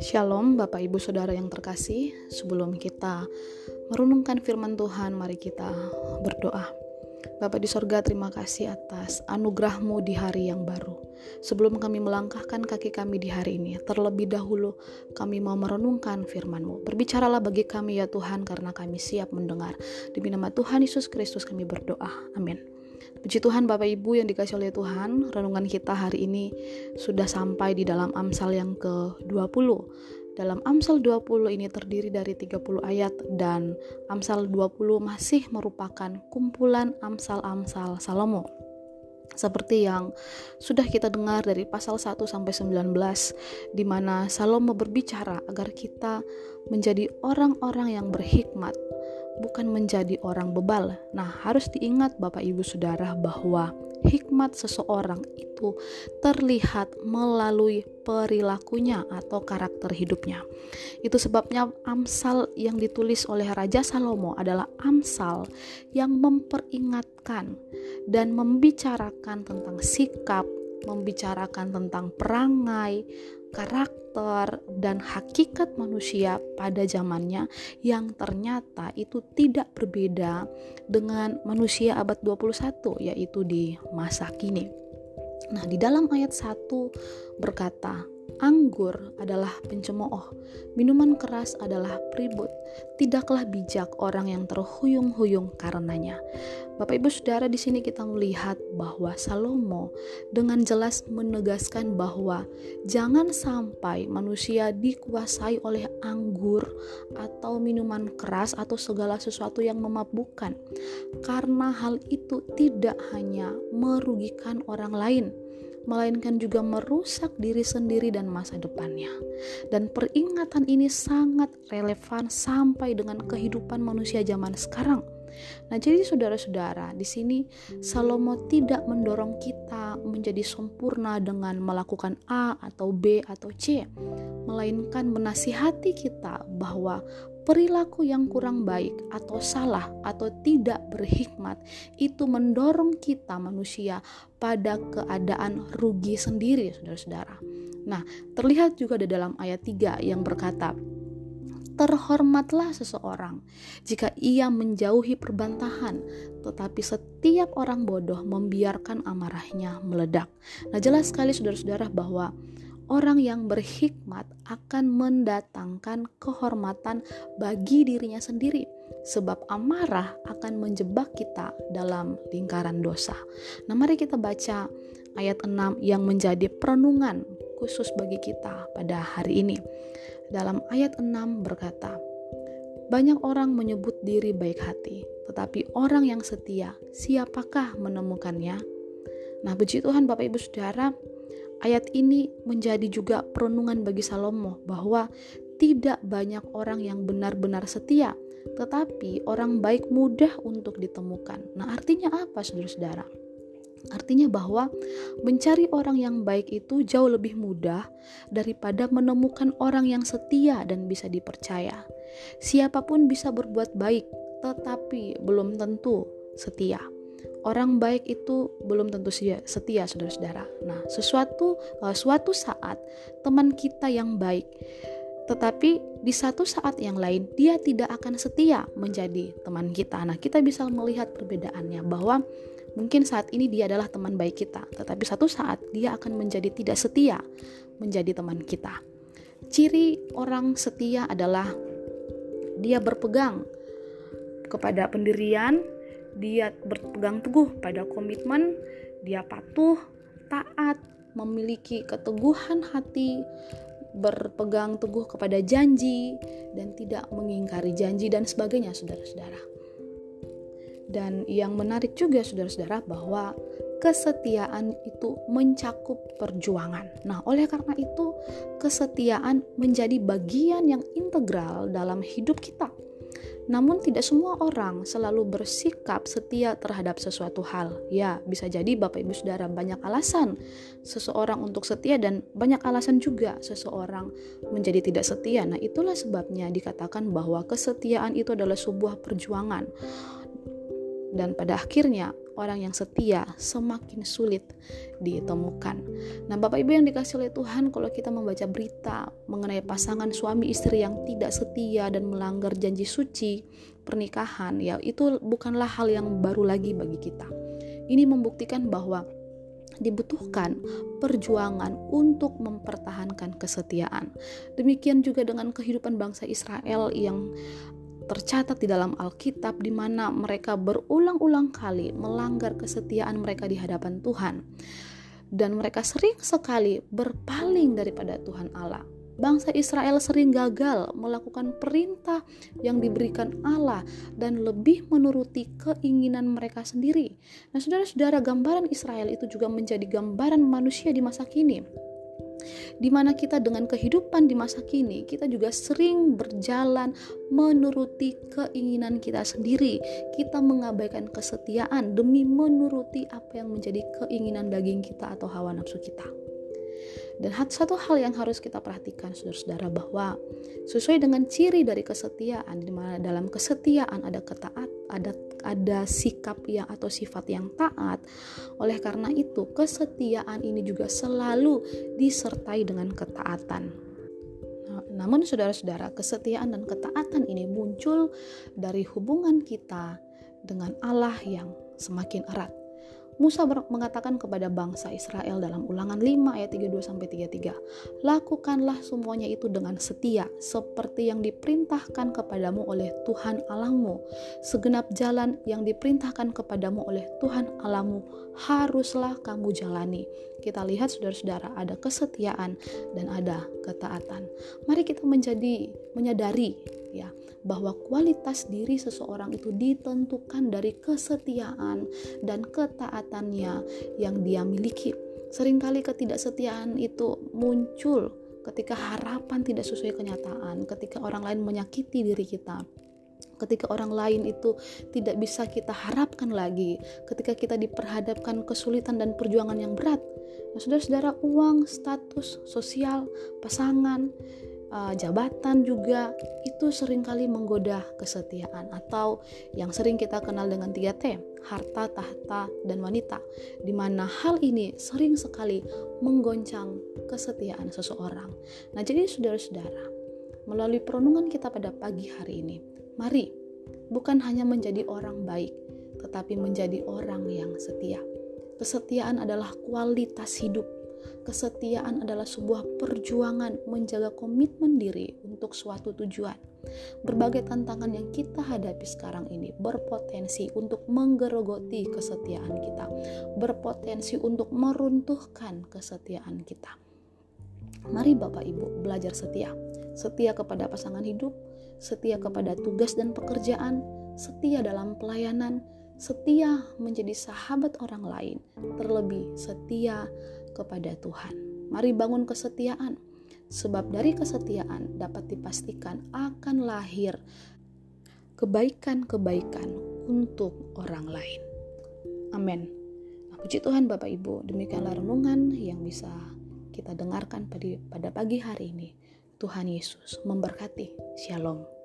Shalom Bapak Ibu Saudara yang terkasih. Sebelum kita merenungkan firman Tuhan Mari kita berdoa. Bapak di sorga terima kasih atas anugerahmu di hari yang baru. Sebelum kami melangkahkan kaki kami di hari ini Terlebih dahulu kami mau merenungkan firmanmu. Berbicaralah bagi kami ya Tuhan Karena kami siap mendengar. Demi nama Tuhan Yesus Kristus kami berdoa. Amin Puji Tuhan Bapak Ibu yang dikasih oleh Tuhan, renungan kita hari ini sudah sampai di dalam Amsal yang ke-20. Dalam Amsal 20 ini terdiri dari 30 ayat dan Amsal 20 masih merupakan kumpulan Amsal-Amsal Salomo. Seperti yang sudah kita dengar dari pasal 1 sampai 19 di mana Salomo berbicara agar kita menjadi orang-orang yang berhikmat bukan menjadi orang bebal. Nah, harus diingat Bapak Ibu Saudara bahwa hikmat seseorang itu terlihat melalui perilakunya atau karakter hidupnya. Itu sebabnya Amsal yang ditulis oleh Raja Salomo adalah Amsal yang memperingatkan dan membicarakan tentang sikap, membicarakan tentang perangai, karakter dan hakikat manusia pada zamannya yang ternyata itu tidak berbeda dengan manusia abad 21 yaitu di masa kini. Nah, di dalam ayat 1 berkata, Anggur adalah pencemooh, minuman keras adalah pribut. Tidaklah bijak orang yang terhuyung-huyung karenanya. Bapak Ibu Saudara di sini kita melihat bahwa Salomo dengan jelas menegaskan bahwa jangan sampai manusia dikuasai oleh anggur atau minuman keras atau segala sesuatu yang memabukkan. Karena hal itu tidak hanya merugikan orang lain, melainkan juga merusak diri sendiri dan masa depannya. Dan peringatan ini sangat relevan sampai dengan kehidupan manusia zaman sekarang. Nah, jadi saudara-saudara, di sini Salomo tidak mendorong kita menjadi sempurna dengan melakukan A atau B atau C, melainkan menasihati kita bahwa perilaku yang kurang baik atau salah atau tidak berhikmat itu mendorong kita manusia pada keadaan rugi sendiri saudara-saudara. Nah, terlihat juga di dalam ayat 3 yang berkata, Terhormatlah seseorang jika ia menjauhi perbantahan, tetapi setiap orang bodoh membiarkan amarahnya meledak. Nah, jelas sekali saudara-saudara bahwa orang yang berhikmat akan mendatangkan kehormatan bagi dirinya sendiri sebab amarah akan menjebak kita dalam lingkaran dosa. Nah, mari kita baca ayat 6 yang menjadi perenungan khusus bagi kita pada hari ini. Dalam ayat 6 berkata, banyak orang menyebut diri baik hati, tetapi orang yang setia, siapakah menemukannya? Nah, puji Tuhan Bapak Ibu Saudara, Ayat ini menjadi juga perenungan bagi Salomo bahwa tidak banyak orang yang benar-benar setia, tetapi orang baik mudah untuk ditemukan. Nah, artinya apa, saudara-saudara? Artinya bahwa mencari orang yang baik itu jauh lebih mudah daripada menemukan orang yang setia dan bisa dipercaya. Siapa pun bisa berbuat baik, tetapi belum tentu setia orang baik itu belum tentu setia saudara-saudara. Nah, sesuatu uh, suatu saat teman kita yang baik tetapi di satu saat yang lain dia tidak akan setia menjadi teman kita. Nah, kita bisa melihat perbedaannya bahwa mungkin saat ini dia adalah teman baik kita, tetapi satu saat dia akan menjadi tidak setia menjadi teman kita. Ciri orang setia adalah dia berpegang kepada pendirian, dia berpegang teguh pada komitmen, dia patuh, taat, memiliki keteguhan hati, berpegang teguh kepada janji, dan tidak mengingkari janji, dan sebagainya, saudara-saudara. Dan yang menarik juga, saudara-saudara, bahwa kesetiaan itu mencakup perjuangan. Nah, oleh karena itu, kesetiaan menjadi bagian yang integral dalam hidup kita namun tidak semua orang selalu bersikap setia terhadap sesuatu hal. Ya, bisa jadi Bapak Ibu Saudara banyak alasan seseorang untuk setia dan banyak alasan juga seseorang menjadi tidak setia. Nah, itulah sebabnya dikatakan bahwa kesetiaan itu adalah sebuah perjuangan. Dan pada akhirnya orang yang setia semakin sulit ditemukan. Nah, Bapak Ibu yang dikasih oleh Tuhan, kalau kita membaca berita mengenai pasangan suami istri yang tidak setia dan melanggar janji suci pernikahan, ya itu bukanlah hal yang baru lagi bagi kita. Ini membuktikan bahwa dibutuhkan perjuangan untuk mempertahankan kesetiaan. Demikian juga dengan kehidupan bangsa Israel yang tercatat di dalam Alkitab di mana mereka berulang-ulang kali melanggar kesetiaan mereka di hadapan Tuhan. Dan mereka sering sekali berpaling daripada Tuhan Allah bangsa Israel sering gagal melakukan perintah yang diberikan Allah dan lebih menuruti keinginan mereka sendiri. Nah, saudara-saudara, gambaran Israel itu juga menjadi gambaran manusia di masa kini di mana kita dengan kehidupan di masa kini kita juga sering berjalan menuruti keinginan kita sendiri. Kita mengabaikan kesetiaan demi menuruti apa yang menjadi keinginan daging kita atau hawa nafsu kita. Dan satu hal yang harus kita perhatikan saudara-saudara bahwa sesuai dengan ciri dari kesetiaan di mana dalam kesetiaan ada ketaat, ada ada sikap yang atau sifat yang taat. Oleh karena itu, kesetiaan ini juga selalu disertai dengan ketaatan. Nah, namun saudara-saudara, kesetiaan dan ketaatan ini muncul dari hubungan kita dengan Allah yang semakin erat. Musa mengatakan kepada bangsa Israel dalam ulangan 5 ayat 32 sampai 33, "Lakukanlah semuanya itu dengan setia seperti yang diperintahkan kepadamu oleh Tuhan Allahmu. Segenap jalan yang diperintahkan kepadamu oleh Tuhan Allahmu haruslah kamu jalani." Kita lihat saudara-saudara ada kesetiaan dan ada ketaatan. Mari kita menjadi menyadari ya bahwa kualitas diri seseorang itu ditentukan dari kesetiaan dan ketaatannya yang dia miliki. Seringkali ketidaksetiaan itu muncul ketika harapan tidak sesuai kenyataan, ketika orang lain menyakiti diri kita, ketika orang lain itu tidak bisa kita harapkan lagi, ketika kita diperhadapkan kesulitan dan perjuangan yang berat. Nah, saudara-saudara, uang, status, sosial, pasangan, uh, jabatan juga itu sering kali menggoda kesetiaan atau yang sering kita kenal dengan 3T, harta, tahta, dan wanita, di mana hal ini sering sekali menggoncang kesetiaan seseorang. Nah, jadi saudara-saudara, melalui perenungan kita pada pagi hari ini, mari bukan hanya menjadi orang baik, tetapi menjadi orang yang setia. Kesetiaan adalah kualitas hidup Kesetiaan adalah sebuah perjuangan menjaga komitmen diri untuk suatu tujuan. Berbagai tantangan yang kita hadapi sekarang ini berpotensi untuk menggerogoti kesetiaan kita, berpotensi untuk meruntuhkan kesetiaan kita. Mari Bapak Ibu belajar setia. Setia kepada pasangan hidup, setia kepada tugas dan pekerjaan, setia dalam pelayanan, setia menjadi sahabat orang lain, terlebih setia kepada Tuhan. Mari bangun kesetiaan, sebab dari kesetiaan dapat dipastikan akan lahir kebaikan-kebaikan untuk orang lain. Amin. Nah, puji Tuhan Bapak Ibu, demikianlah renungan yang bisa kita dengarkan pada pagi hari ini. Tuhan Yesus memberkati. Shalom.